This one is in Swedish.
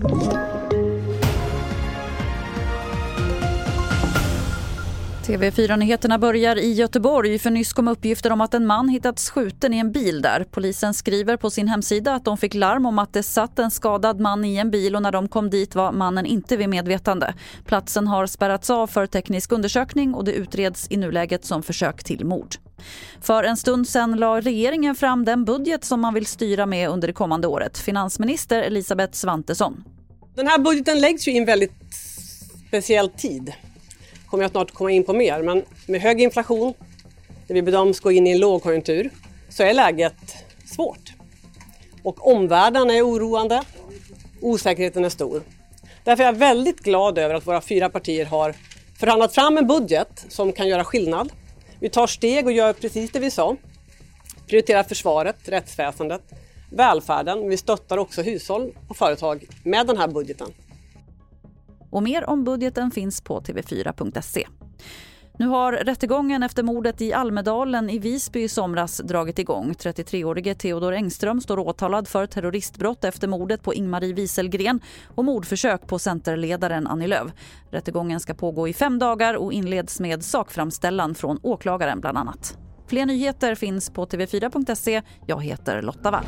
you TV4-nyheterna börjar i Göteborg för nyss kom uppgifter om att en man hittats skjuten i en bil där. Polisen skriver på sin hemsida att de fick larm om att det satt en skadad man i en bil och när de kom dit var mannen inte vid medvetande. Platsen har spärrats av för teknisk undersökning och det utreds i nuläget som försök till mord. För en stund sen la regeringen fram den budget som man vill styra med under det kommande året. Finansminister Elisabeth Svantesson. Den här budgeten läggs ju i en väldigt speciell tid kommer jag snart komma in på mer, men med hög inflation, när vi bedöms gå in i en lågkonjunktur, så är läget svårt. Och omvärlden är oroande, osäkerheten är stor. Därför är jag väldigt glad över att våra fyra partier har förhandlat fram en budget som kan göra skillnad. Vi tar steg och gör precis det vi sa. Prioriterar försvaret, rättsväsendet, välfärden. Vi stöttar också hushåll och företag med den här budgeten. Och mer om budgeten finns på tv4.se. Nu har rättegången efter mordet i Almedalen i Visby i somras dragit igång. 33-årige Theodor Engström står åtalad för terroristbrott efter mordet på Ingmarie Wieselgren och mordförsök på Centerledaren Annie Lööf. Rättegången ska pågå i fem dagar och inleds med sakframställan från åklagaren bland annat. Fler nyheter finns på tv4.se. Jag heter Lotta Wall.